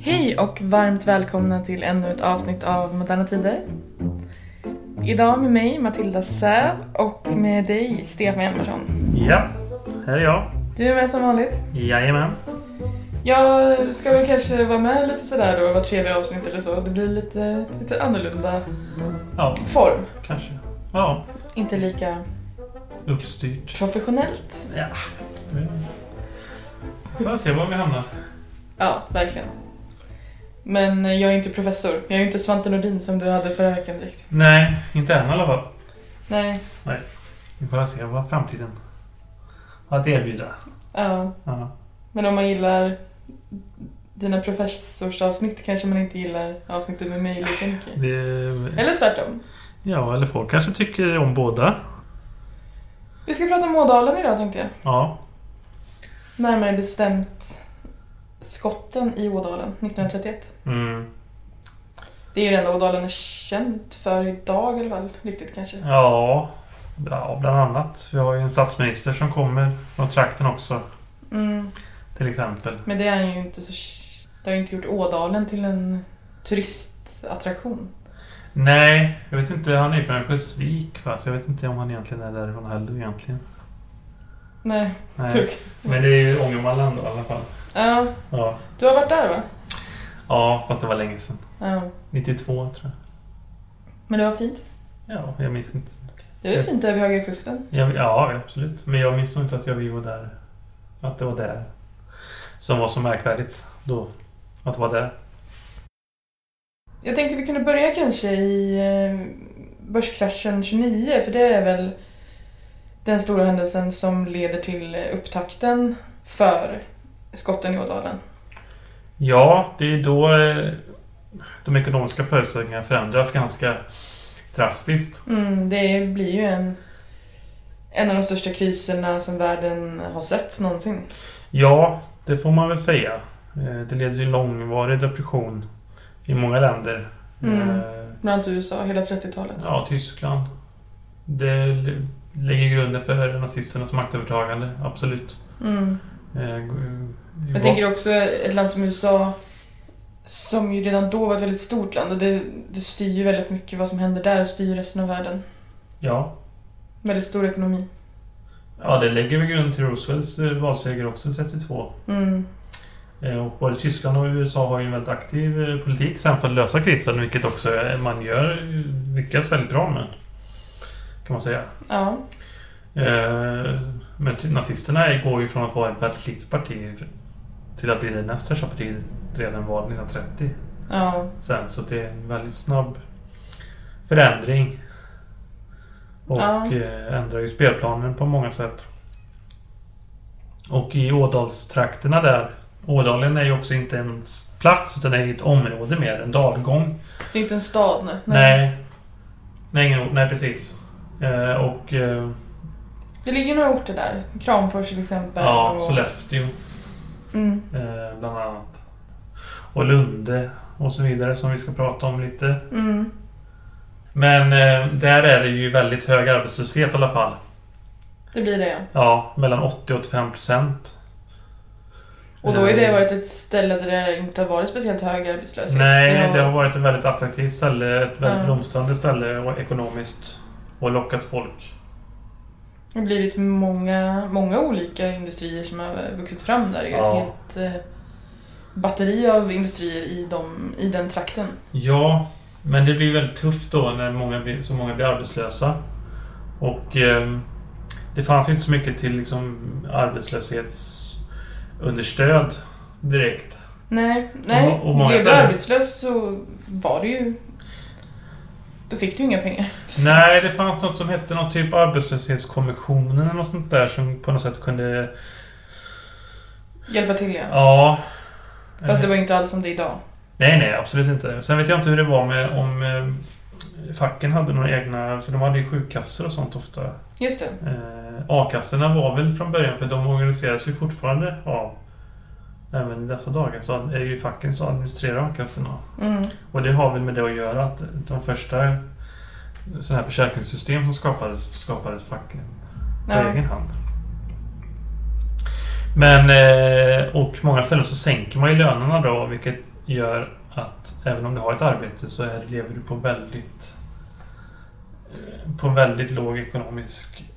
Hej och varmt välkomna till ännu ett avsnitt av Moderna Tider. Idag med mig Matilda Säv och med dig Stefan Hjalmarsson. Ja, här är jag. Du är med som vanligt. Jajamän. Jag ska väl kanske vara med lite sådär då vart tredje avsnitt eller så. Det blir lite, lite annorlunda Ja, form. kanske. Ja, Inte lika uppstyrt. professionellt. Ja. Får se var vi hamnar. Ja, verkligen. Men jag är inte professor. Jag är inte Svante Nordin som du hade förra veckan direkt. Nej, inte än i alla fall. Nej. Vi får se vad framtiden har att erbjuda. Ja. Ja. Men om man gillar dina professorsavsnitt kanske man inte gillar avsnittet med mig lika mycket. Det, Eller tvärtom. ja, eller folk kanske tycker om båda. Vi ska prata om Ådalen idag tänkte jag. Ja. Närmare bestämt skotten i Ådalen 1931. Mm. Det är ju det enda Ådalen är känt för idag alla fall. Riktigt kanske. Ja, ja, bland annat. Vi har ju en statsminister som kommer från trakten också. Mm. Till exempel. Men det är ju inte så... Det har ju inte gjort Ådalen till en turistattraktion. Nej, jag vet inte. Han är från Örnsköldsvik va? Så jag vet inte om han egentligen är därifrån heller egentligen. Nej. Nej. Men det är ju Ångermanland då i alla fall. Ja, Ja. du har varit där va? ja, fast det var länge sedan. Ja. 92 tror jag. Men det var fint. Ja, jag minns inte. Det är fint där vid Höga Kusten. Jag, ja, absolut. Men jag minns nog inte att jag var där. Att det var där. Som var så märkvärdigt då. Att vara där. Jag tänkte vi kunde börja kanske i eh, börskraschen 29 för det är väl den stora händelsen som leder till upptakten för skotten i Ådalen. Ja, det är då eh, de ekonomiska förutsättningarna förändras ganska drastiskt. Mm, det blir ju en, en av de största kriserna som världen har sett någonsin. Ja, det får man väl säga. Eh, Det leder till långvarig depression i många länder. Mm. Eh, Bland annat USA, hela 30-talet. Ja, Tyskland. Det lägger grunden för nazisternas maktövertagande, absolut. Mm. Eh, g- Jag tänker också ett land som USA som ju redan då var ett väldigt stort land och det, det styr ju väldigt mycket vad som händer där och styr resten av världen. Ja. Väldigt stor ekonomi. ja, det lägger väl grunden till Roosevelts eh, valseger också, 32. Mm. Eh, Och både Tyskland och USA har ju en väldigt aktiv eh, politik sen för att lösa krisen, vilket också eh, man gör, eh, lyckas väldigt bra med. Kan man säga. Ja. Eh, Men nazisterna går ju från att vara ett väldigt litet parti till att bli det näst största partiet redan valet 1930. Ja. sen. Så det är en väldigt snabb förändring. Och Ja. eh, ändrar ju spelplanen på många sätt. Och i Ådalstrakterna där. Ådalen är ju också inte en plats utan är ett område mer, en dalgång. Det är inte en stad nej. Nej. Nej, ort. Nej, precis. Eh, och eh, Det ligger några orter där. Kramfors till exempel. ja, och... Sollefteå Mm. eh, bland annat. Och Lunde och så vidare som vi ska prata om lite. Mm. Men eh, där är det ju väldigt hög arbetslöshet i alla fall. Det blir det ja. Ja, mellan 80 och 85 procent. Och då har det varit ett ställe där det inte har varit speciellt hög arbetslöshet. Nej, det har varit ett väldigt attraktivt ställe. Ett väldigt Ja. blomstrande ställe och ekonomiskt. Och lockat folk. Det har blivit många, många olika industrier som har vuxit fram där. Det är ju Ja. ett helt eh, batteri av industrier i, dem, i den trakten. Ja, men det blir väldigt tufft då när många blir, så många blir arbetslösa. Och eh, det fanns ju inte så mycket till liksom, arbetslöshetsunderstöd direkt. Nej, nej. Och- och blev du arbetslös så var det ju... Då fick du inga pengar. Nej, det fanns något som hette någon typ arbetslöshetskommissionen eller något sånt där som på något sätt kunde... Hjälpa till ja. Ja. Fast det var ju inte alls som det är idag. Nej, nej, absolut inte. Sen vet jag inte hur det var med om eh, facken hade några egna... För de hade ju sjukkassor och sånt ofta. Just det. Eh, A-kassorna var väl från början, för de organiseras ju fortfarande av... Även i dessa dagar så är ju facken som administrerar A-kassorna. Mm. Och det har väl med det att göra att de första sådana här försäkringssystem som skapades, skapades facken på Ja. egen hand. Men, eh, och många ställen så sänker man ju lönerna då, vilket gör att även om du har ett arbete så är, lever du på väldigt eh, på väldigt låg ekonomisk...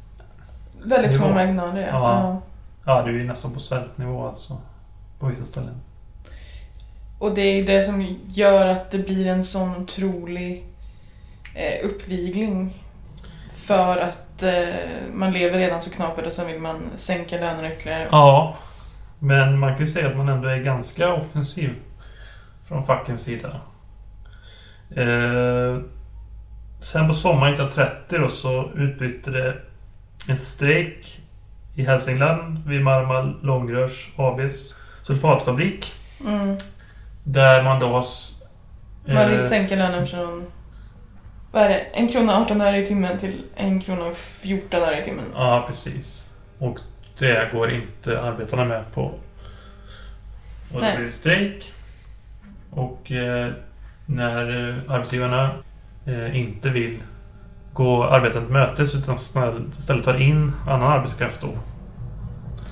Väldigt små marginaler, ja. Ja. ja. Ja, du är nästan på svältnivå alltså. På vissa ställen. Och det är det som gör att det blir en sån otrolig eh, uppvigling. För att eh, man lever redan så knapert och så vill man sänka lönerna ytterligare. Ja, men man kan ju säga att man ändå är ganska offensiv från fackens sida. Eh, sen på sommaren 1930 då så utbryter det en strejk i Hälsingland vid Marmar Långrörs ABs sulfatfabrik. Mm. Där man då har... Man vill eh, sänka lönen från vad är det? En krona 18 öre i timmen till en krona och 14 öre i timmen. Ja, precis. Och det går inte arbetarna med på. Och Nej. det blir strejk. Och eh, när eh, arbetsgivarna eh, inte vill gå arbetarna till mötes utan istället tar in annan arbetskraft då.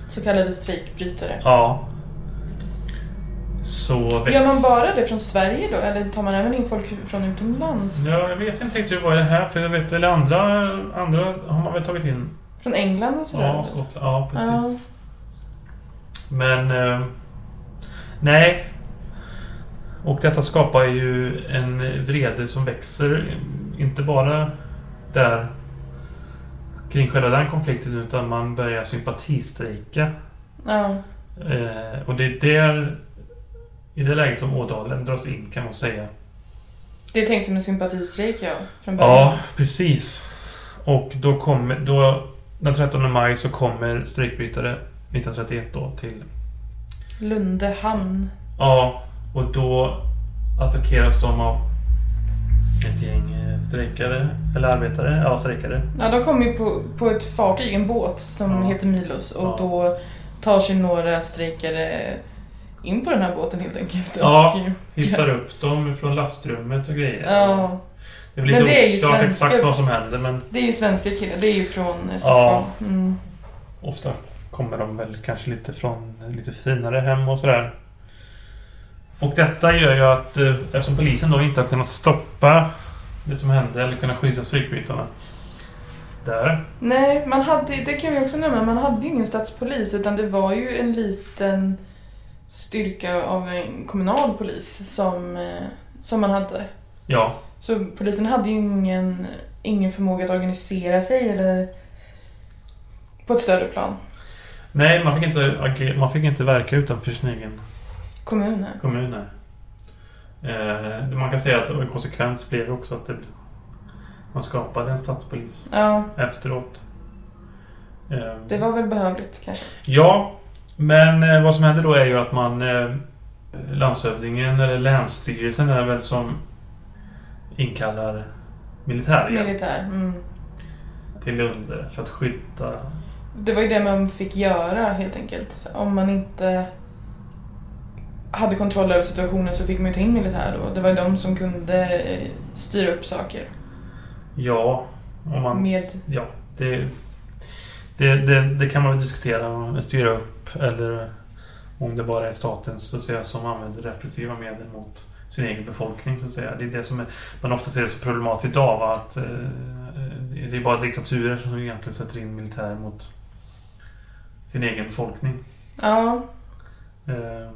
Så kallade strejkbrytare. Ja. Så väcks... Gör man bara det från Sverige då? Eller tar man även in folk från utomlands? Ja, jag vet inte riktigt vad det här för jag vet väl andra, andra har man väl tagit in. Från England och sådär? Ja, Skottland. Ja, precis. Ja. Men... Eh, nej. Och detta skapar ju en vrede som växer. Inte bara där kring själva den konflikten utan man börjar sympatistrejka. ja. Eh, och det är där i det läget som Ådalen dras in kan man säga. Det är tänkt som en sympatistrejk, ja. Från början. Ja, precis. Och då kommer... Då, den 13 maj så kommer strejkbrytare 1931 då till Lundehamn. Ja, och då attackeras de av ett gäng eh, strejkare, eller arbetare, ja strejkare. Ja, de kom ju på, på ett fartyg, en båt, som Ja. heter Milos. Och Ja. då tar sig några strejkare in på den här båten helt enkelt. Ja. Hissar upp dem från lastrummet och grejer. ja. Det är väl lite Men det är ju oklart svenska- exakt vad som händer men Det är ju svenska killar, det är ju från eh, Stockholm. Mm. ofta kommer de väl kanske lite från lite finare hem och sådär. Och detta gör ju att eh, eftersom polisen då inte har kunnat stoppa det som hände eller kunnat skydda strejkbrytarna där. Nej, man hade, det kan vi också nämna, man hade ingen stadspolis utan det var ju en liten styrka av en kommunal polis som, eh, som man hade. Ja, Så polisen hade ju ingen, ingen förmåga att organisera sig eller på ett större plan. nej man fick inte, man fick inte verka utanför sin egen Kommuner. kommuner. Eh, man kan säga att en konsekvens blev också att det, man skapade en stadspolis Ja, efteråt. Eh, det var väl behövligt kanske. Ja, men eh, vad som händer då är ju att man eh, landshövdingen eller länsstyrelsen är väl som inkallar militär igen Militär. Mm. till Lunde för att skydda... Det var ju det man fick göra helt enkelt. Om man inte hade kontroll över situationen så fick man ju ta in militär då. Det var ju de som kunde eh, styra upp saker. Ja, om man... Med... Ja, det, det, det, det kan man väl diskutera styra upp eller om det bara är staten så att säga, som använder repressiva medel mot sin egen befolkning så att säga. Det är det som är, man ofta ser det så problematiskt idag va? att eh, det är bara diktaturer som egentligen sätter in militär mot sin egen befolkning. Ja, Eh,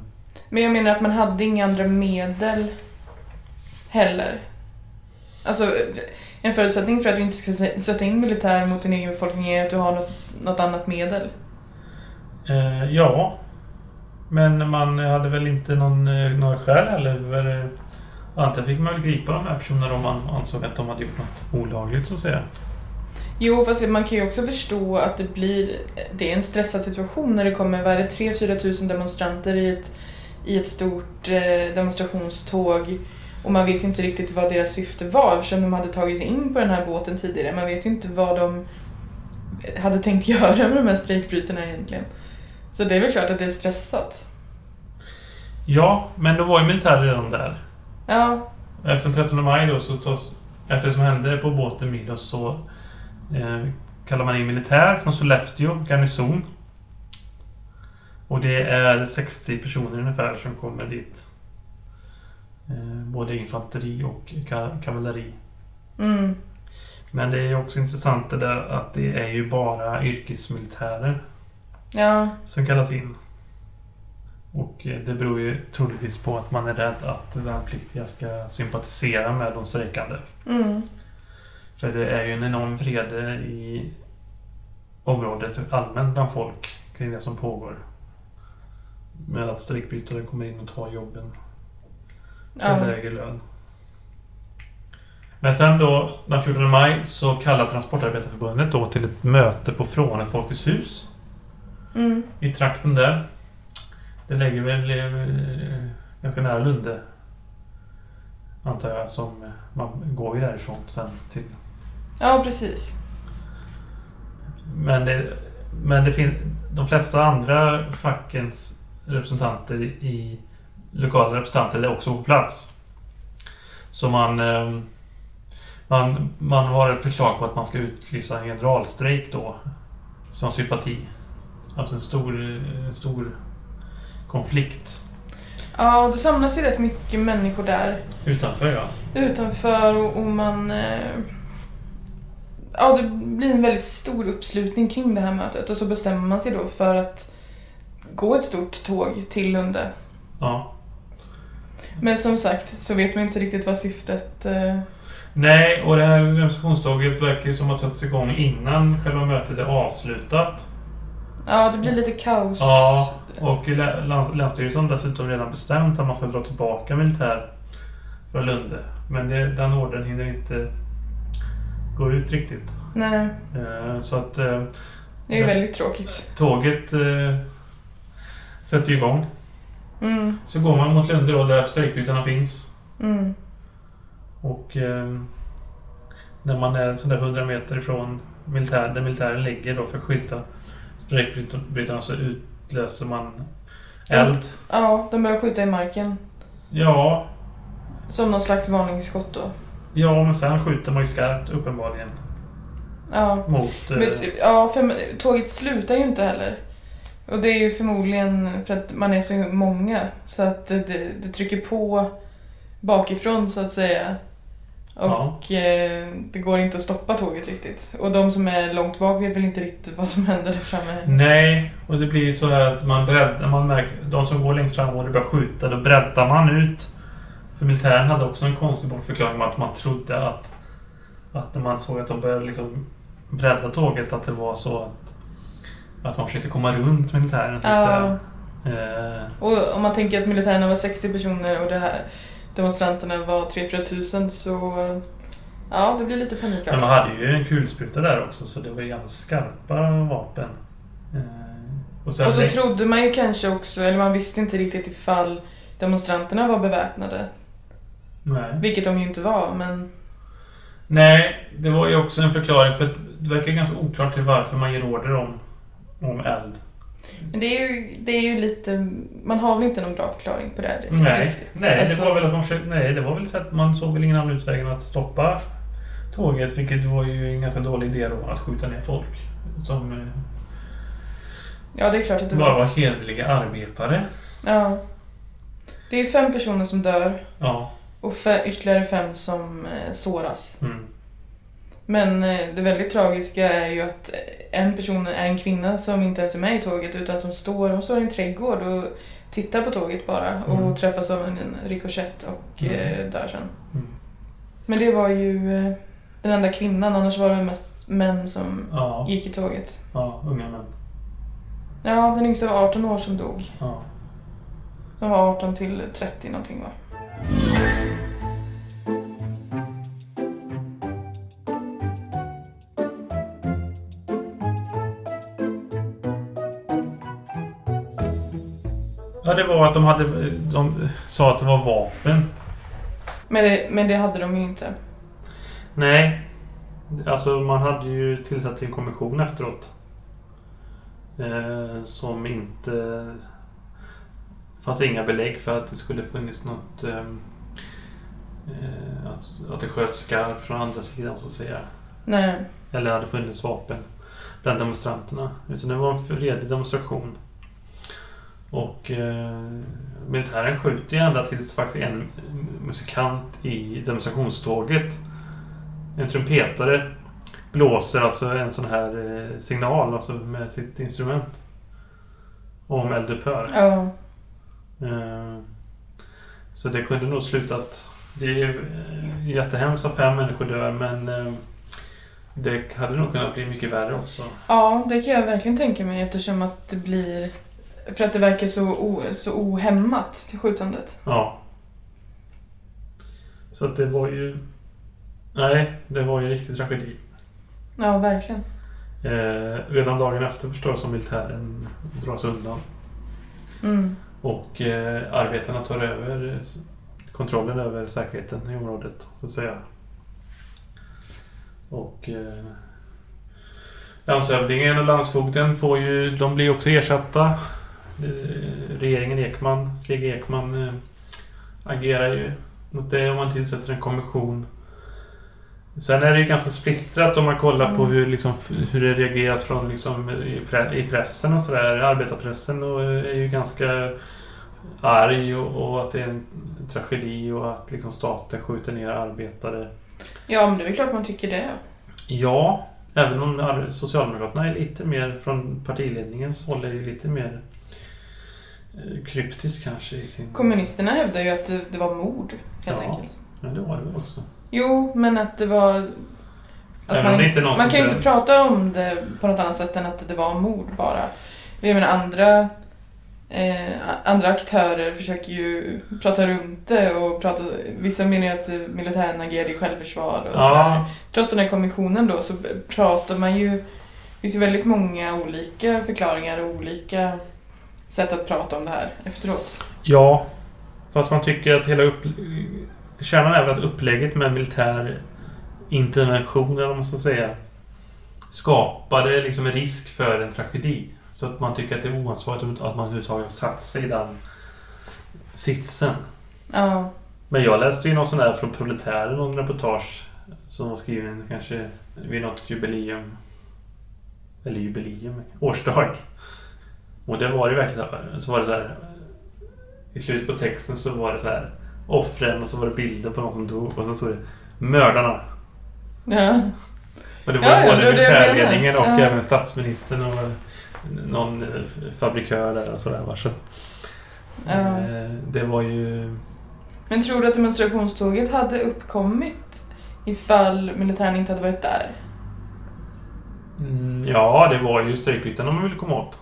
men jag menar att man hade inga andra medel heller. Alltså, en förutsättning för att du inte ska sä- sätta in militär mot din egen befolkning är att du har något, något annat medel eh, ja, men man hade väl inte någon, eh, några skäl heller. Eh, Antingen fick man väl gripa de här personerna om man ansåg att de hade gjort något olagligt så att säga. Jo, fast man kan ju också förstå att det blir... Det är en stressad situation när det kommer, vad är det, 3-4 tusen demonstranter i ett, i ett stort eh, demonstrationståg. Och man vet ju inte riktigt vad deras syfte var eftersom de hade tagit sig in på den här båten tidigare. Man vet ju inte vad de hade tänkt göra med de här strejkbrytarna egentligen. Så det är väl klart att det är stressat. Ja, men då var ju militären redan där. Ja, Efter den 13 maj då så tas, efter det som hände på båten Milos så eh, kallar man in militär från Sollefteå garnison. Och det är 60 personer ungefär som kommer dit. Eh, både infanteri och ka- kavalleri. Mm. Men det är också intressant det där att det är ju bara yrkesmilitärer Ja, som kallas in. Och eh, det beror ju troligtvis på att man är rädd att värnpliktiga ska sympatisera med de strejkande. mm. För det är ju en enorm vrede i området allmänt bland folk kring det som pågår. Med att strejkbrytare kommer in och tar jobben för ja. lägre lön. Men sen då den 14 maj så kallar Transportarbetarförbundet då till ett möte på Fråne Folkets hus Mm. i trakten där. Det lägger väl eh, ganska nära Lunde. Antar jag som eh, man går ju därifrån sen till ja, precis. Men det, men det finns de flesta andra fackens representanter i lokala representanter är också på plats. Så man, eh, man, man har ett förslag på att man ska utlysa en generalstrejk då. Som sympati. Alltså en stor, en stor konflikt Ja, det samlas ju rätt mycket människor där utanför ja. utanför och, och man... Eh, ja, det blir en väldigt stor uppslutning kring det här mötet och så bestämmer man sig då för att gå ett stort tåg till Lunde. ja. Men som sagt så vet man inte riktigt vad syftet... Eh, Nej, och det här demonstrationståget verkar ju som att ha satts igång innan själva mötet är avslutat. Ja, det blir lite kaos. Ja, och Länsstyrelsen har dessutom redan bestämt att man ska dra tillbaka militär från Lunde. Men det, den ordern hinner inte gå ut riktigt. Nej, Eh, Så att eh, det är ju väldigt tråkigt. tåget eh, sätter igång. Mm, Så går man mot Lunde då, där strejkbrytarna finns. mm, Och eh, när man är sådär 100 meter ifrån militär, där militären ligger då för att skydda strejkbrytarna så utlöser man eld. ja, de börjar skjuta i marken. Ja, Som någon slags varningsskott då. Ja, men sen skjuter man ju skarpt uppenbarligen Ja, mot... Eh, men, ja för tåget slutar ju inte heller. Och det är ju förmodligen för att man är så många. Så att det, det, det trycker på bakifrån så att säga. Och eh, det går inte att stoppa tåget riktigt. Och de som är långt bak vet väl inte riktigt vad som händer där framme. Nej, och det blir så att man breddar, man märker, de som går längst fram och det börjar skjuta, då breddar man ut. För militären hade också en konstig bortförklaring om att man trodde att, att när man såg att de började liksom bredda tåget, att det var så att, att man försökte komma runt militären. Ja. Eh, och om man tänker att militärerna var 60 personer och det här demonstranterna var 3-4 tusen så ja, det blir lite panikartat. men man hade ju en kulspruta där också, så det var ju ganska skarpa vapen. Eh, och sen Och så trodde man ju kanske också, eller man visste inte riktigt ifall demonstranterna var beväpnade. Nej. Vilket de ju inte var, men Nej, det var ju också en förklaring för det verkar ganska oklart till varför man ger order om, om eld. Men det är, ju, det är ju lite... Man har väl inte någon bra förklaring på det Nej, riktigt. nej, Alltså, det var väl att man försökte, nej, det var väl så att man såg väl ingen annan utväg än att stoppa tåget, vilket var ju en ganska dålig idé då, att skjuta ner folk. Som eh, Ja, det är klart att det bara var. hederliga arbetare. Ja. Det är fem personer som dör Ja. och ytterligare fem som eh, såras. Mm. Men eh, det väldigt tragiska är ju att eh, en person är en kvinna som inte ens är med i tåget utan som står, hon står i en trädgård och tittar på tåget bara och Mm. träffas av en, rikoschett och Mm. eh, dör sen. Mm. Men det var ju den enda kvinnan, annars var det mest män som Ja, gick i tåget. ja, unga män. Ja, den yngsta var 18 år som dog. Ja. De var 18 till 30 någonting va? Ja, det var att de hade, de sa att det var vapen. Men det, men det hade de ju inte. Nej. Alltså man hade ju tillsatt en kommission efteråt. Eh, som inte... Fanns inga belägg för att det skulle funnits något... Eh, eh, att, att det sköts skarpt från andra sidan så att säga. Nej. Eller hade funnits vapen bland demonstranterna. Utan det var en fredlig demonstration. Och eh, militären skjuter ju ända tills faktiskt en musikant i demonstrationståget, en trumpetare, blåser alltså en sån här eh, signal alltså med sitt instrument. Om eldupphör. Ja. Eh, så det kunde nog slutat... Det är eh, jättehemskt att fem människor dör men eh, det hade nog kunnat bli mycket värre också. ja, det kan jag verkligen tänka mig eftersom att det blir... För att det verkar så, o, så ohämmat till skjutandet. Ja. Så att det var ju... Nej, det var ju en riktig tragedi. Ja, verkligen. Eh, redan dagen efter förstås som militären dras undan. Mm. Och eh, arbetarna tar över kontrollen över säkerheten i området, så att säga. Och eh, landshövdingen och landsfogden får ju, de blir också ersatta. Eh, regeringen Ekman, Stig Ekman eh, agerar ju mot det och man tillsätter en kommission. Sen är det ju ganska splittrat om man kollar på Mm. hur, liksom, hur det reageras från liksom, i, pre, i pressen och sådär. Arbetarpressen och är ju ganska arg och, och att det är en tragedi och att liksom staten skjuter ner arbetare. Ja, men det är väl klart man tycker det. Ja, även om Socialdemokraterna är lite mer från partiledningens håll är lite mer eh, kryptisk kanske i sin... Kommunisterna hävdar ju att det, det var mord, helt Ja. enkelt. Men det var det väl också. Jo, men att det var... Att man, det man kan ju inte prata om det på något annat sätt än att det var mord bara. Jag menar andra, eh, andra aktörer försöker ju prata runt det och prata, vissa menar ju att militären agerade i självförsvar och sådär. Ja, Trots den här kommissionen då så pratar man ju, det finns ju väldigt många olika förklaringar och olika sätt att prata om det här efteråt. ja. Fast man tycker att hela upp... Kärnan är väl att upplägget med militär intervention, eller vad man ska säga, skapade liksom en risk för en tragedi. Så att man tycker att det är oansvarigt att man överhuvudtaget satt sig i den sitsen. Ja, Men jag läste ju någon sån där från Proletären, någon reportage som var skriven kanske vid något jubileum. Eller jubileum, årsdag. Och det var ju verkligen så var det så här. I slutet på texten så var det så här offren och så var det bilder på någon som dog och så stod det mördarna. ja. Och det var Ja, både militärledningen och Ja. även statsministern och någon eh, fabrikör där och sådär. Så, ja. eh, Det var ju... Men tror du att demonstrationståget hade uppkommit ifall militären inte hade varit där? Mm, ja, det var ju strejkbrytarna man ville komma åt.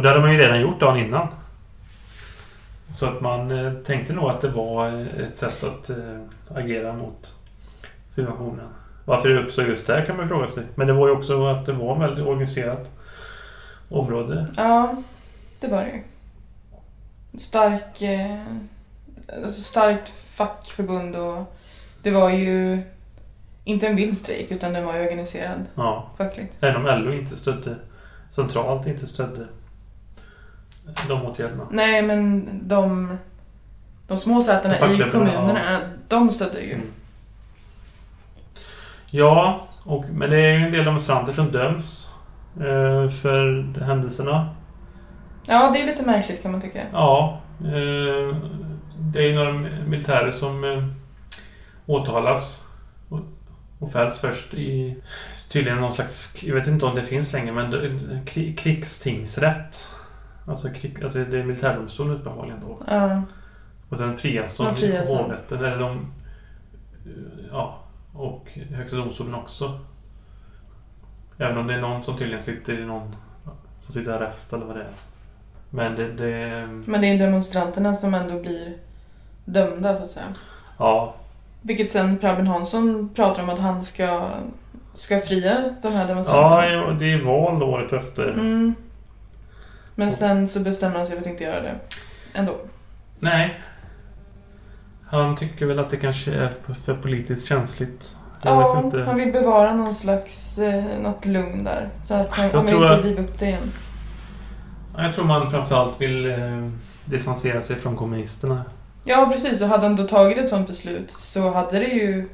Och det hade man ju redan gjort dagen innan. Så att man eh, tänkte nog att det var eh, ett sätt att eh, agera mot situationen. Varför det uppstod just där kan man fråga sig. Men det var ju också att det var väldigt organiserat område. Ja, det var det ju. Stark, eh, alltså starkt fackförbund och det var ju inte en vild strejk utan den var ju organiserad Ja. fackligt. Även om LO inte stödde centralt inte stödde de åtgärderna. Nej, men de, de små sätena De i kommunerna, de stödde ju. Mm. Ja, och, men det är ju en del demonstranter som döms eh, för händelserna. Ja, det är lite märkligt kan man tycka. Ja, eh, det är ju några militärer som eh, åtalas och, och fälls först i tydligen någon slags, jag vet inte om det finns längre, men krigstingsrätt. Alltså, krig, alltså det är militärdomstolen uppenbarligen då. Ja, Och sen frias de i ja. hovrätten. Eller de... Ja. Och Högsta domstolen också. Även om det är någon som tydligen sitter i någon... Som sitter i arrest eller vad det är. Men det... det men det är demonstranterna som ändå blir dömda så att säga. ja. Vilket sen Per Albin Hansson pratar om att han ska, ska fria de här demonstranterna. ja, det är val året efter. Mm. Men sen så bestämmer han sig för att inte göra det. Ändå. Nej. Han tycker väl att det kanske är för politiskt känsligt. Jag Ja, han vill bevara någon slags, eh, något lugn där. Så att han, Jag tror inte att- riva upp det igen. Jag tror man framförallt vill eh, distansera sig från kommunisterna. Ja, precis. Och hade han då tagit ett sånt beslut så hade det ju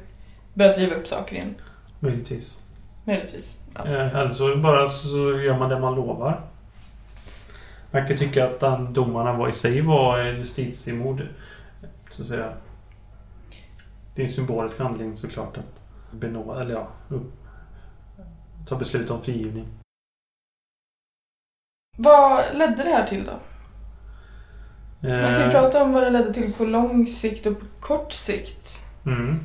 börjat riva upp saker igen. Möjligtvis. Möjligtvis. Ja. Eh, Eller så bara så gör man det man lovar. Man kan tycka att den domarna var i sig var justitiemord. Så att säga. Det är en symbolisk handling såklart att benåda, eller ja, ta beslut om frigivning. Vad ledde det här till då? Man kan ju Eh, prata om vad det ledde till på lång sikt och på kort sikt. Mm.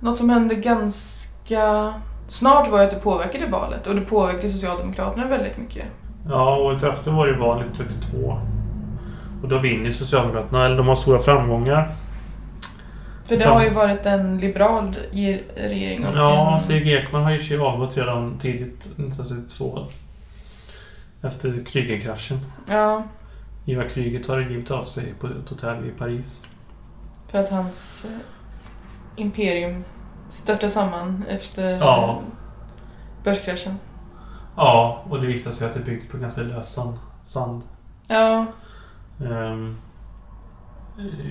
Något som hände ganska snart var att det påverkade valet och det påverkade Socialdemokraterna väldigt mycket. Ja, året efter var det val 1932. Och då vinner Socialdemokraterna, eller de har stora framgångar. För det Sam- har ju varit en liberal ge- regering. och Ja, Stig Ekman har ju sig avgått redan tidigt 1932. Efter Krügerkraschen. ja, Ivar Kryger tar livet av sig på ett hotell i Paris. för att hans eh, imperium störtade samman efter Ja. börskraschen. Ja, och det visar sig att det är byggt på ganska lös sand. Ja, det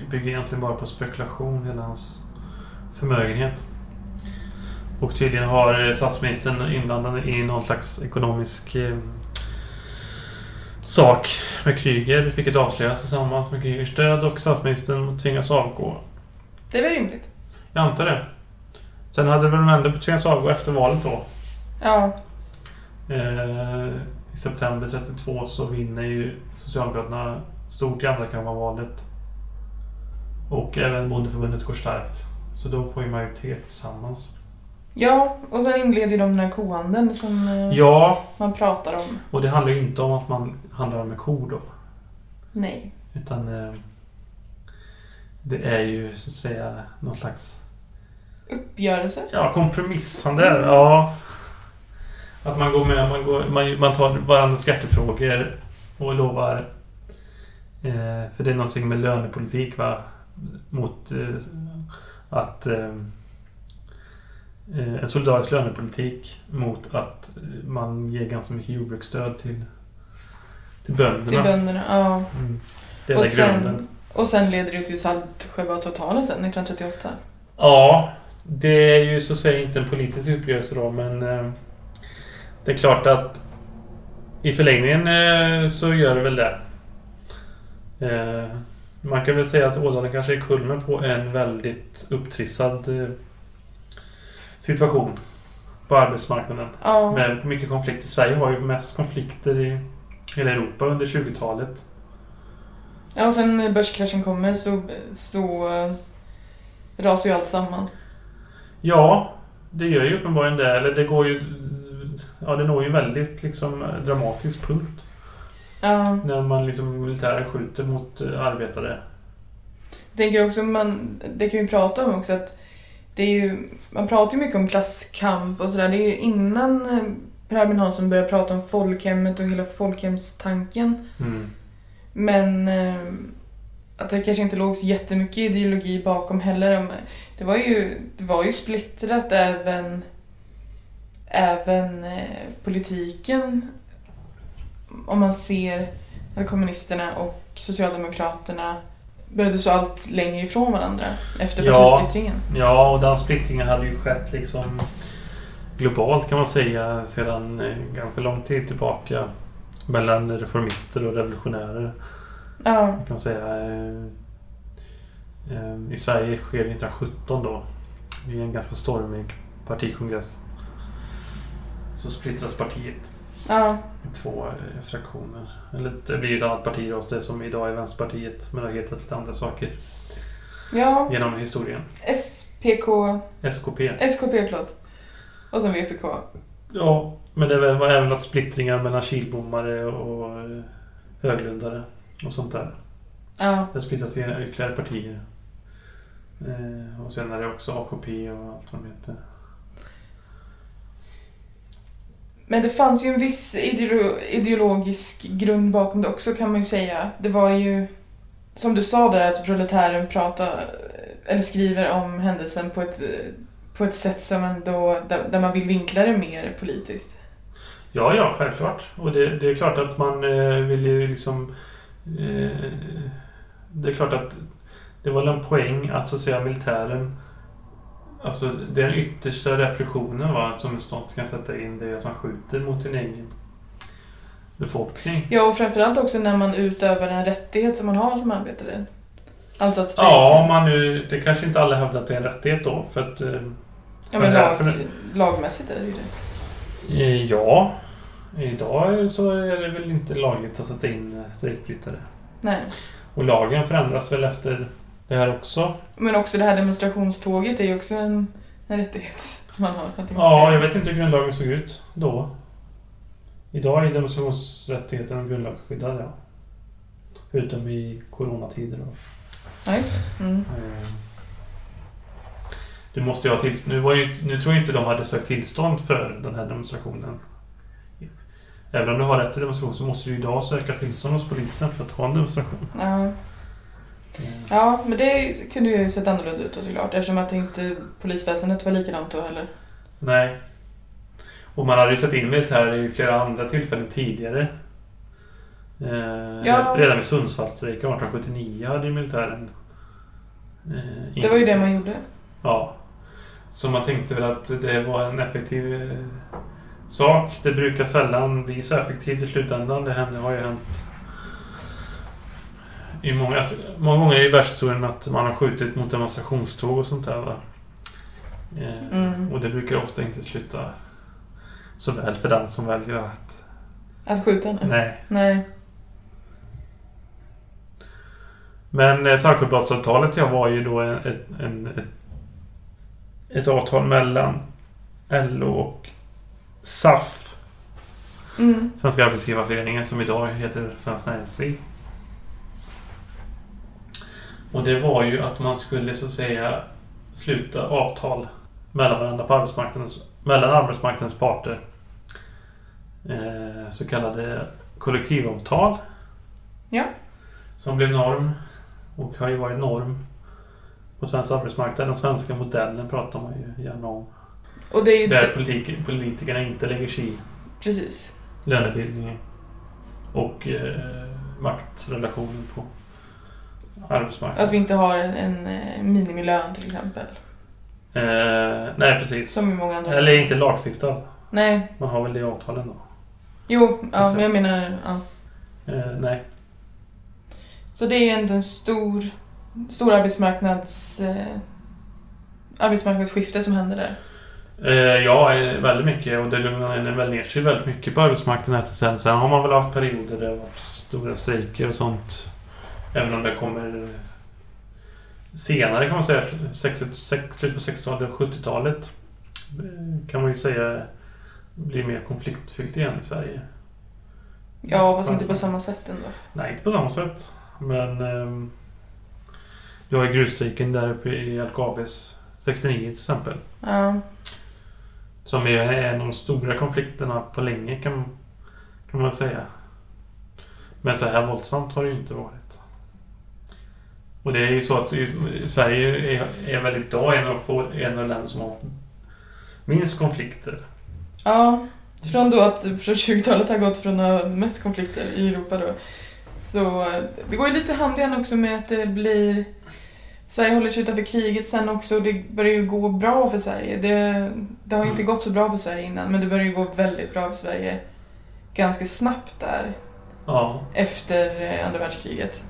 bygger egentligen bara på spekulation, hela hans förmögenhet. Och tydligen har statsministern inblandad i någon slags ekonomisk eh, sak med Kryger, vilket avslöjas tillsammans med Krygers död och statsministern tvingas avgå. det är väl rimligt. Jag antar det. Sen hade väl ändå tvingats avgå efter valet då. Ja, Eh, I september 32 så vinner ju Socialdemokraterna stort i andrakammarvalet. Och även Bondeförbundet går starkt. Så då får ju majoritet tillsammans. ja och sen inleder de den här kohandeln som eh, Ja, man pratar om. och det handlar ju inte om att man handlar med kor då. Nej. Utan eh, det är ju så att säga någon slags Uppgörelse. ja, kompromissande. Ja. Att man går med, man, går, man, man tar varandras hjärtefrågor och lovar eh, för det är någonting med lönepolitik va? Mot eh, att eh, eh, en solidarisk lönepolitik mot att man ger ganska mycket jordbruksstöd till, till bönderna. Till bönderna. Ja. Mm. Det är Och grunden. sen, och sen leder det till Saltsjöbadsavtalet sen 1938. Ja, det är ju så att säga inte en politisk uppgörelse då, men eh, det är klart att i förlängningen eh, så gör det väl det. Eh, man kan väl säga att Ådalen kanske är kulmen på en väldigt upptrissad eh, situation på arbetsmarknaden. Ja. Med mycket konflikter. Sverige har ju mest konflikter i hela Europa under 20-talet. ja, och sen när börskraschen kommer så, så rasar ju allt samman. Ja, det gör ju uppenbarligen det. Eller det går ju... Ja, det når ju väldigt liksom dramatisk punkt. Ja. När man liksom militären skjuter mot eh, arbetare. Jag tänker också, man, det kan vi prata om också, att det är ju, man pratar ju mycket om klasskamp och sådär. Det är ju innan eh, Per Albin Hansson började prata om folkhemmet och hela folkhemstanken. Mm. Men eh, att det kanske inte låg så jättemycket ideologi bakom heller. Det var ju, det var ju splittrat även, även eh, politiken. Om man ser att kommunisterna och socialdemokraterna började så allt längre ifrån varandra efter Ja. partisplittringen. Ja, och den splittringen hade ju skett liksom globalt kan man säga sedan eh, ganska lång tid tillbaka. Mellan reformister och revolutionärer. Ja, kan man säga. Eh, I Sverige sker det 1917 då. Det är en ganska stormig partikongress. Så splittras partiet ja, i två eh, fraktioner. Eller det blir ju ett annat parti då, det som idag är Vänsterpartiet. Men det har hetat lite andra saker ja. genom historien. SPK, SKP. SKP förlåt. Och sen VPK. Ja, men det var även att splittringar mellan kilbommare och eh, höglundare och sånt där. Ja, Det splittras i ytterligare partier. Eh, och sen är det också AKP och allt vad de heter. Men det fanns ju en viss ideolo- ideologisk grund bakom det också kan man ju säga. Det var ju, som du sa där, att proletären pratar, eller skriver om händelsen på ett, på ett sätt som ändå, där, där man vill vinkla det mer politiskt. Ja, ja, självklart. Och det, det är klart att man eh, vill ju liksom... Eh, det är klart att det var en poäng att så att säga militären... Alltså den yttersta repressionen va, som en stat kan sätta in det är att man skjuter mot sin egen befolkning. Ja, och framförallt också när man utövar en rättighet som man har som arbetare. Alltså att strejka. Ja, man nu... Det kanske inte alla hävdar att det är en rättighet då. För att... eh, Ja, men lag, för- lagmässigt är det ju det. eh, Ja. Idag så är det väl inte lagligt att sätta in eh, strejkbrytare. Nej. Och lagen förändras väl efter det här också. Men också det här demonstrationståget är ju också en, en rättighet man har. Att. Ja, jag vet inte hur grundlagen såg ut då. Idag är demonstrationsrättigheten grundlagsskyddad, ja. Utom i coronatider. Då. Ja, just det. Mm. Eh, Du måste ju ha tillstånd. Nu, var ju, nu tror jag inte de hade sökt tillstånd för den här demonstrationen. Även om du har rätt till demonstration så måste du idag söka tillstånd hos polisen för att ha en demonstration. Ja. Ja, men det kunde ju sett annorlunda ut då såklart. Eftersom att inte polisväsendet var likadant då heller. Nej. Och man hade ju sett in militär i flera andra tillfällen tidigare. Eh, Ja. Redan vid Sundsvallsstrejken 1879 hade ju militären... Eh, Det var ju det man gjorde. Ja. Så man tänkte väl att det var en effektiv eh, sak. Det brukar sällan bli så effektivt i slutändan. Det har ju hänt i många, alltså, många gånger i världshistorien att man har skjutit mot demonstrationståg och sånt där. Va? Eh, Mm. Och det brukar ofta inte sluta så väl för den som väljer att... Att skjuta nu? Nej. Nej. Men eh, Saltsjöbadsavtalet ja, var ju då en, en, ett, ett avtal mellan LO och SAF, Mm. Svenska Arbetsgivareföreningen, som idag heter Svenskt Näringsliv. Och det var ju att man skulle så att säga sluta avtal mellan varandra på arbetsmarknadens, mellan arbetsmarknadens parter. Eh, så kallade kollektivavtal. Ja. Som blev norm och har ju varit norm på svensk arbetsmarknad. Den svenska modellen pratar man ju gärna om. Och det är ju Där politik, politikerna inte lägger sig i Precis. lönebildningen och eh, maktrelationen på arbetsmarknaden. Att vi inte har en, en eh, minimilön till exempel. Eh, nej, precis. Som i många andra Eller inte lagstiftad. Nej. Man har väl det i avtalen då. Jo, ja, Alltså. men jag menar... Ja. Eh, nej. Så det är ju ändå en stor, stor arbetsmarknads... Eh, arbetsmarknadsskifte som händer där. Eh, ja, eh, väldigt mycket. Och det lugnade väl ner sig väldigt mycket på arbetsmarknaden efter sen. Sen har man väl haft perioder där det varit stora strejker och sånt. Även om det kommer senare kan man säga. 60, sex- slutet på 60-talet och 70-talet. eh, Kan man ju säga blir mer konfliktfyllt igen i Sverige. Ja, fast inte på samma sätt ändå. Nej, inte på samma sätt. Men... du har ju grusstrejken där uppe i LKABs 69 till exempel. Ja. Som är en av de stora konflikterna på länge kan, kan man säga. Men så här våldsamt har det ju inte varit. Och det är ju så att Sverige är, är väl idag en av, få, en av de länder som har minst konflikter. Ja, från då att från 20-talet har gått från att ha mest konflikter i Europa då. Så eh, det går ju lite hand i hand också med att det blir... Sverige håller sig utanför kriget sen också och det börjar ju gå bra för Sverige. Det, det har ju inte Mm. gått så bra för Sverige innan men det börjar ju gå väldigt bra för Sverige ganska snabbt där Ja, efter eh, andra världskriget.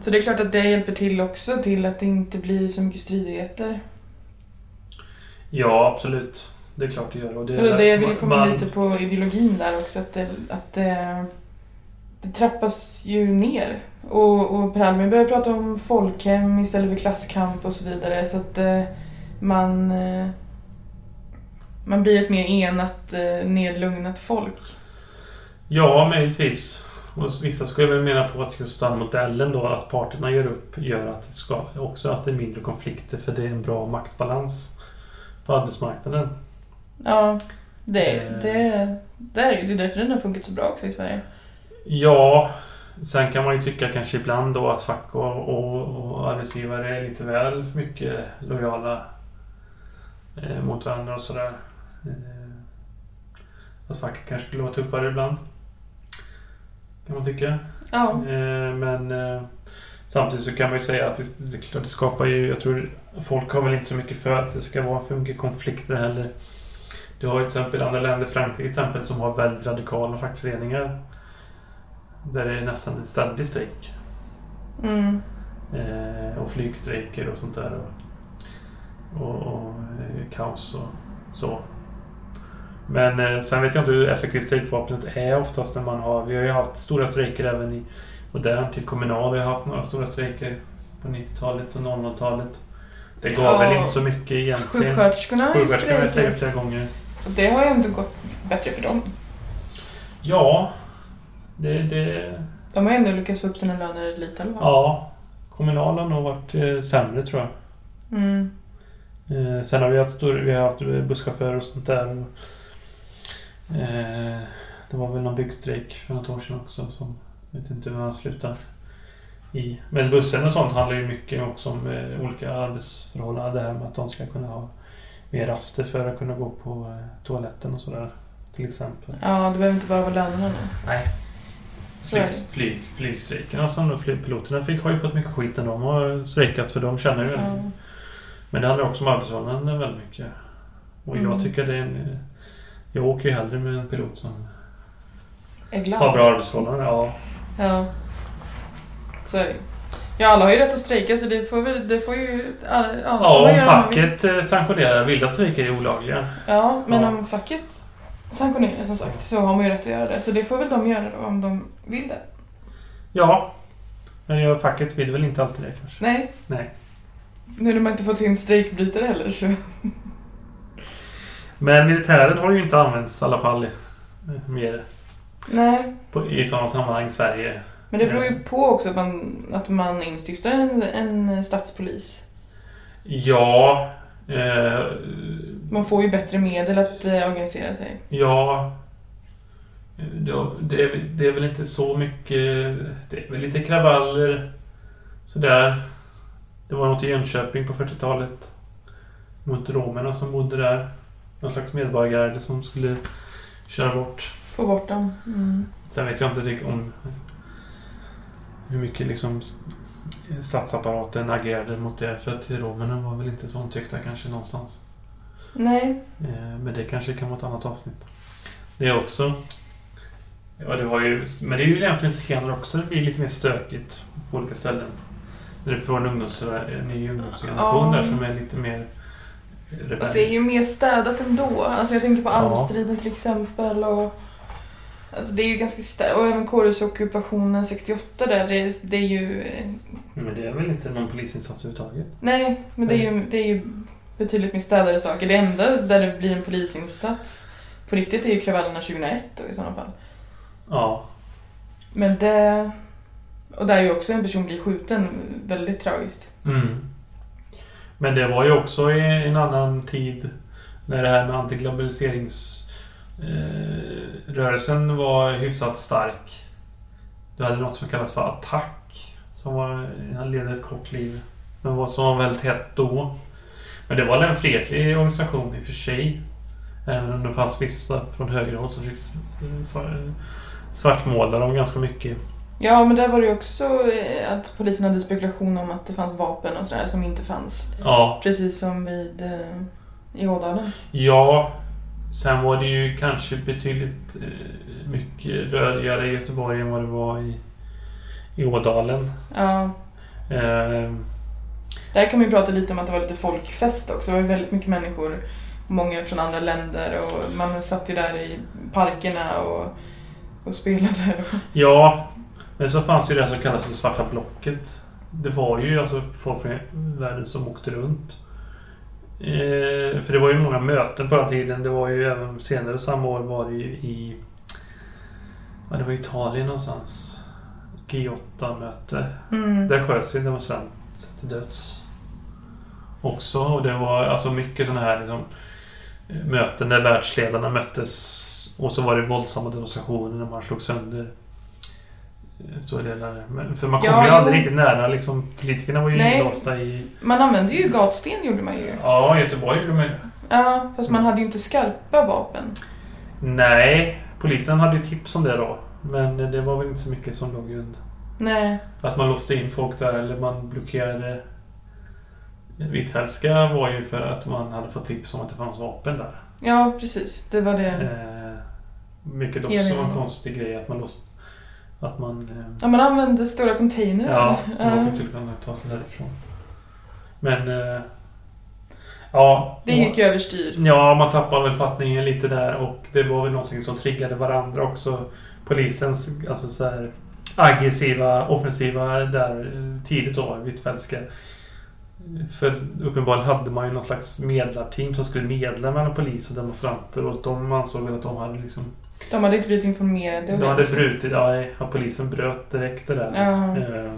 Så det är klart att det hjälper till också till att det inte blir så mycket stridigheter. ja absolut. Det är klart det gör. Och det, Det är det jag ville komma man- lite på ideologin där också. Att det, att det, det trappas ju ner. Och, och Per Albin börjar prata om folkhem istället för klasskamp och så vidare. Så att eh, man, eh, man blir ett mer enat, eh, nedlugnat folk. Ja, möjligtvis. Och vissa skulle väl mena på att just den modellen då, att parterna gör upp, gör att det ska, också att det är mindre konflikter för det är en bra maktbalans på arbetsmarknaden. Ja, det, Eh. det, det är det är därför den har funkat så bra också i Sverige. Ja, sen kan man ju tycka kanske ibland då att fack och, och, och arbetsgivare är lite väl mycket lojala eh, mot varandra och sådär. Eh, att facket kanske skulle vara tuffare ibland. Kan man tycka. Ja, Eh, men eh, samtidigt så kan man ju säga att det, klart, det skapar ju... Jag tror folk har väl inte så mycket för att det ska vara för mycket konflikter heller. Du har ju till exempel andra länder, Frankrike till exempel, som har väldigt radikala fackföreningar. Där det är nästan en ständig strejk. Mm. Eh, och flygstrejker och sånt där. Och, och, och eh, kaos och så. Men eh, sen vet jag inte hur effektivt strejkvapnet är oftast när man har... Vi har ju haft stora strejker även i modern till kommunal. Vi har haft några stora strejker på 90-talet och 00-talet. Det gav Ja, väl inte så mycket egentligen. Sjuksköterskorna har strejkat flera gånger. Och det har ju inte gått bättre för dem. Ja, det... det De har ändå lyckats få upp sina löner lite alla fall. ja. Kommunal har nog varit eh, sämre tror jag. Mm. Eh, sen har vi haft, stor- vi har haft busschaufförer och sånt där. Och, eh, det var väl någon byggstrejk för något år sedan också. Som, jag vet inte hur han slutar i. Men bussen och sånt handlar ju mycket också om eh, olika arbetsförhållanden. Det här med att de ska kunna ha mer raster för att kunna gå på eh, toaletten och sådär. Till exempel. Ja, det behöver inte bara vara lönerna. Nej. Flyg, det. flyg, flygstrejkerna som då flygpiloterna fick har ju fått mycket skit när de har strejkat för de känner ju Ja. Men det handlar också om arbetsförhållanden väldigt mycket. Och jag Mm. tycker det är en... Jag åker ju hellre med en pilot som Är glad. har bra arbetsförhållanden. Ja. Ja. Så är det Ja, alla har ju rätt att strejka så det får väl, det får ju... Ja, ja, om man vill. facket eh, sanktionerar vilda strejker är olagliga. Ja, men Ja. om facket sanktionerar som sagt så har man ju rätt att göra det. Så det får väl de göra då om de vill det. Ja. Men jag, facket vill väl inte alltid det kanske. Nej, Nej. nu när man inte fått in strejkbrytare heller så... Men militären har ju inte använts i alla fall eh, mer Nej, på, i sådana sammanhang i Sverige. men det beror ju på också att man, att man instiftar en, en statspolis. Ja. Eh, Man får ju bättre medel att eh, organisera sig. Ja. Ja, Det är, det är väl inte så mycket... Det är väl lite kravaller. Sådär. Det var något i Jönköping på 40-talet. Mot romerna som bodde där. Någon slags medborgargarde som skulle köra bort. Få bort dem. Mm. Sen vet jag inte om hur mycket liksom statsapparaten agerade mot det. För att romerna var väl inte så omtyckta kanske någonstans. Nej, Eh, Men det kanske kan vara ett annat avsnitt. Det är också... Ja, det har ju, men det är ju egentligen senare också det blir lite mer stökigt på olika ställen. När du får en, ungdoms, en ny ungdomsgeneration Ja. där som är lite mer. Fast det är ju mer städat ändå. Alltså jag tänker på Ja. Almstriden till exempel och... Alltså det är ju ganska städat. Och även kårhusockupationen 68 där, det, det är ju... Men det är väl inte någon polisinsats överhuvudtaget? Nej, men det är ju, det är ju betydligt mer städade saker. Det enda där det blir en polisinsats på riktigt är ju kravallerna 2001 då i sådana fall. Ja. Men det... Och där är ju också en person blir skjuten. Väldigt tragiskt. Mm. Men det var ju också i en annan tid när det här med antiglobaliseringsrörelsen eh, var hyfsat stark. Du hade något som kallas för attack. Som var, han levde ett kort liv. Men var, som var väldigt hett då. Men det var en fredlig organisation i och för sig. Även om det fanns vissa från högerhåll som försökte svartmåla dem ganska mycket. Ja, men där var det ju också eh, att polisen hade spekulation om att det fanns vapen och sådär som inte fanns. Ja, Precis som vid eh, i Ådalen. Ja, sen var det ju kanske betydligt eh, mycket rörigare i Göteborg än vad det var i, i Ådalen. Ja, Eh, där kan man ju prata lite om att det var lite folkfest också. Det var ju väldigt mycket människor. Många från andra länder och man satt ju där i parkerna och, och spelade. ja, men så fanns ju det som kallas för Svarta blocket. Det var ju alltså folk från världen som åkte runt. Eh, för det var ju många möten på den tiden. Det var ju även senare samma år var det ju i... Ja, det var Italien någonstans. G8-möte. Mm. Där sköts ju en demonstrant till döds. Också. Och det var alltså mycket sådana här liksom, möten där världsledarna möttes. Och så var det våldsamma demonstrationer när man slog sönder eh, stora delar. Men, för man kom Ja, ju aldrig jo. riktigt nära. Liksom, politikerna var ju Nej. inlåsta i... Man använde ju gatsten gjorde man ju. Ja, Göteborg gjorde man ju. Ja, fast man hade ju inte skarpa vapen. Nej, polisen hade ju tips om det då. Men det var väl inte så mycket som låg grund. Nej. Att man låste in folk där eller man blockerade Hvitfeldtska var ju för att man hade fått tips om att det fanns vapen där. Ja, precis. Det var det. Eh, mycket också en konstig grej att man låst, Att man... eh, Ja, man använde stora containrar. Ja, som man faktiskt skulle kunna ta sig därifrån. Men... eh, Ja. Det gick ju överstyr. Ja, man tappade väl fattningen lite där och det var väl någonting som triggade varandra också. Polisens alltså så här, aggressiva, offensiva där eh, tidigt då, Hvitfeldtska. För uppenbarligen hade man ju något slags medlarteam som skulle medla mellan polis och demonstranter och de ansåg väl att de hade liksom... De hade inte blivit informerade. De hade brutit, ja, ja polisen bröt direkt det där. Ja. Eh,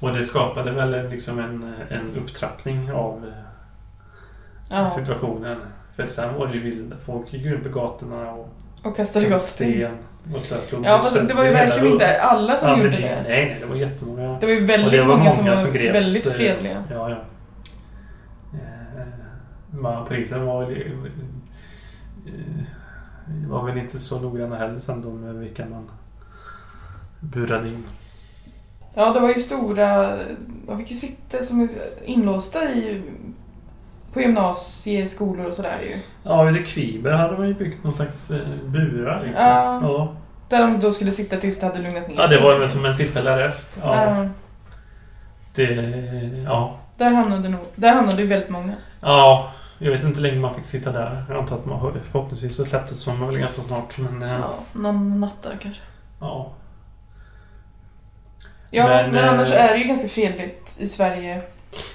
och det skapade väl en- liksom en, en upptrappning av eh, Ja. situationen. För sen var det ju vilda. Folk gick runt på gatorna och Och kastade gott sten. sten. Och så där slog Ja, fast det var ju verkligen inte alla som Aldrig gjorde ner. det. Nej, nej, det var jättemånga. Det var ju väldigt det var många, som var greps, väldigt eh, fredliga. Ja, ja. Eh, Man, polisen var väl... eh, eh, var väl inte så noggranna heller sen då med vilka man burade in. Ja, det var ju stora... De fick ju sitta som inlåsta i... På gymnasieskolor och sådär ju. Ja, i Kviber hade man ju byggt någon slags eh, burar. Liksom. Ja. Ja. Där de då skulle sitta tills det hade lugnat ner ja, sig. det var väl som en tillfällig arrest. Ja, Ja, det, ja. där hamnade nog... Där hamnade ju väldigt många. ja, jag vet inte hur länge man fick sitta där. Jag antar att man förhoppningsvis så släpptes man väl ganska snart. Men, eh, Ja, någon natt där kanske. ja. Ja, men, Men, eh, annars är det ju ganska fredligt i Sverige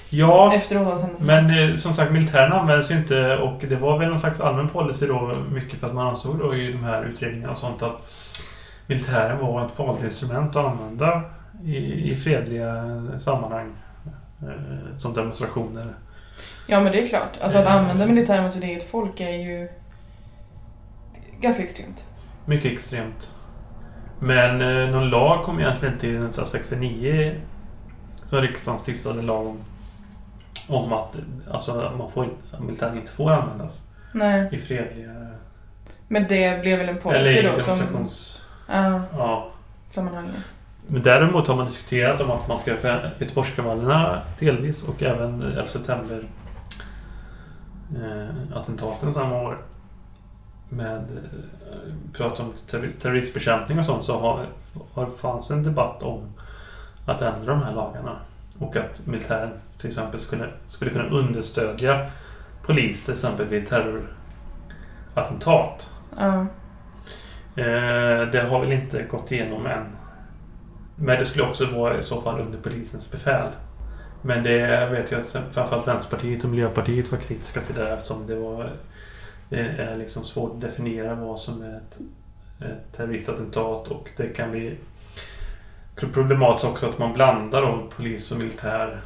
Ja, efter Ådalshändelsen. men eh, som sagt militären används ju inte och det var väl någon slags allmän policy då mycket för att man ansåg då i de här utredningarna och sånt att militären var ett farligt instrument att använda i, i fredliga sammanhang. Som demonstrationer. Ja, men det är klart. Alltså att Eh. använda militär mot sitt eget folk är ju ganska extremt. Mycket extremt. Men eh, någon lag kom egentligen till 1969 som riksdagen stiftade lag om. Om att alltså, man får, inte- militären inte får användas Nej, i fredliga... men det blev väl en Eller policy i då som... demonstrations... Ja, Ja. sammanhanget. Men däremot har man diskuterat om att man ska för Göteborgskravallerna delvis och även 11 september eh, attentaten samma år med eh, prat om terror- terroristbekämpning och sånt så har, har fanns en debatt om att ändra de här lagarna och att militären till exempel skulle, skulle kunna understödja polis till exempel vid terrorattentat. Ja. Eh, det har väl inte gått igenom än. Men det skulle också vara i så fall under polisens befäl. Men det vet jag att framförallt Vänsterpartiet och Miljöpartiet var kritiska till det eftersom det var det är liksom svårt att definiera vad som är ett, ett terroristattentat och det kan bli problematiskt också att man blandar då polis och militär.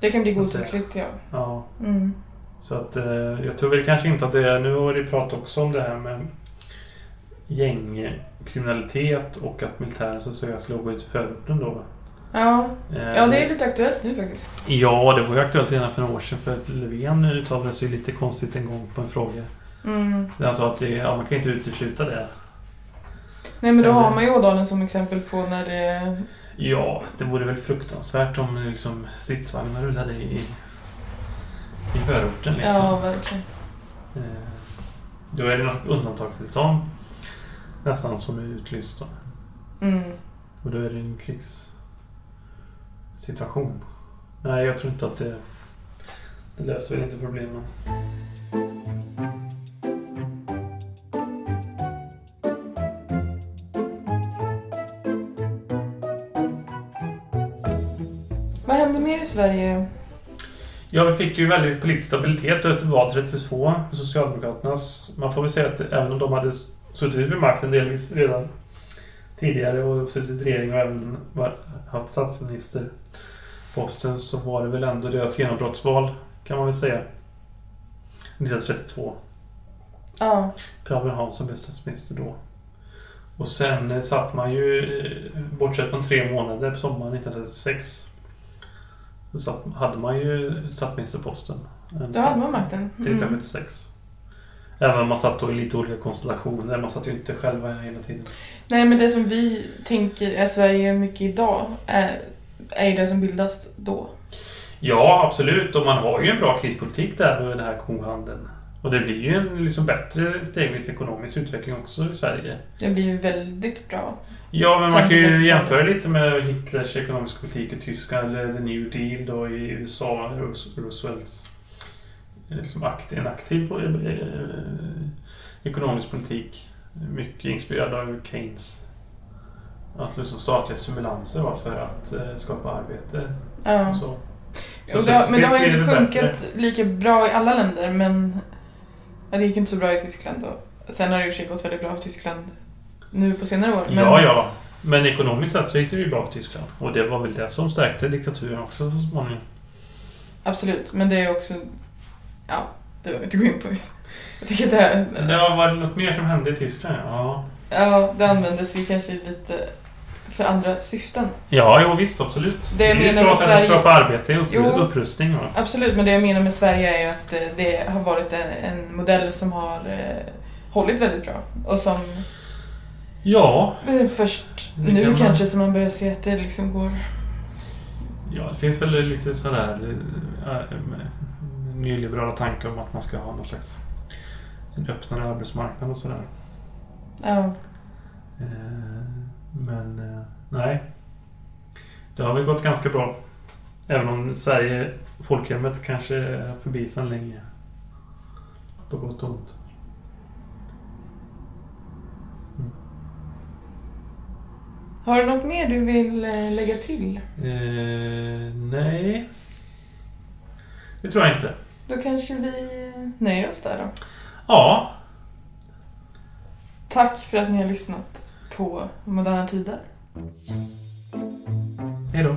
Det kan bli Alltså, godtyckligt, ja. Ja, Mm. så att eh, jag tror väl kanske inte att det är... Nu har det pratat också om det här med gängkriminalitet och att militären så att säga gå ut förorten då. Ja. Eh, ja, det är lite aktuellt nu faktiskt. Ja, det var ju aktuellt redan för några år sedan för att Löfven uttalade sig lite konstigt en gång på en fråga. Mm. Där han sa att det, ja, man kan inte utesluta det. Nej, men då Eller- har man ju Ådalen som exempel på när det... Ja, det vore väl fruktansvärt om liksom stridsvagnar rullade i, i förorten liksom. Ja, verkligen. Eh, Då är det något undantagstillstånd nästan som är utlyst. Då. Mm. Och då är det en krigssituation. Nej, jag tror inte att det... Det löser väl inte problemen. Vad händer mer i Sverige? Ja, vi fick ju väldigt politisk stabilitet efter val 32 för Socialdemokraternas. Man får väl säga att även om de hade suttit vid makten delvis redan tidigare och suttit i regering och även haft statsministerposten så var det väl ändå deras genombrottsval kan man väl säga. 1932. Ja. Per Albin Hansson blev statsminister då. Och sen eh, satt man ju, eh, bortsett från tre månader på sommaren 1936, så hade man ju statsministerposten. Då hade man makten. Mm. 1976. Även om man satt då i lite olika konstellationer. Man satt ju inte själva hela tiden. Nej, men det som vi tänker är Sverige mycket idag är, är ju det som bildas då. Ja, absolut. Och man har ju en bra krispolitik där med den här kohandeln. Och det blir ju en liksom bättre stegvis ekonomisk utveckling också i Sverige. Det blir ju väldigt bra. Ja, men man kan ju jämföra lite med Hitlers ekonomiska politik i Tyskland eller The New Deal då i USA. Roos- Roosevelts liksom aktiv, en aktiv eh, ekonomisk politik. Mycket inspirerad av Keynes. Att liksom statliga stimulanser var för att eh, skapa arbete. Ja. Så. Så det, har- men det har ju inte funkat lika bra i alla länder men det gick inte så bra i Tyskland då. Sen har det i och för sig gått väldigt bra för Tyskland nu på senare år. Men, Ja, ja. Men ekonomiskt sett så gick det ju bra för Tyskland. Och det var väl det som stärkte diktaturen också så småningom. Absolut, men det är också... Ja, det behöver vi inte gå in på. Jag tycker att det här... Det var det något mer som hände i Tyskland? Ja. Ja, det användes ju kanske lite för andra syften. Ja, jo visst, absolut. Det jag menar med att Sverige- skapar arbete, upp, Jo. upprustning. Va? Absolut, men det jag menar med Sverige är ju att eh, det har varit en, modell som har eh, hållit väldigt bra. Och som Ja, eh, först nu kan man- kanske som man börjar se att det liksom går... ja, det finns väl lite sådär äh, nyliberala tankar om att man ska ha någon slags en öppnare arbetsmarknad och sådär. Ja, Eh, Men eh, nej. Det har väl gått ganska bra. Även om Sverige, folkhemmet kanske är förbi sedan länge. På gott och ont. Har du något mer du vill eh, lägga till? Eh, nej. Det tror jag inte. Då kanske vi nöjer oss där då. Ja, Tack för att ni har lyssnat på Moderna Tider. hej då.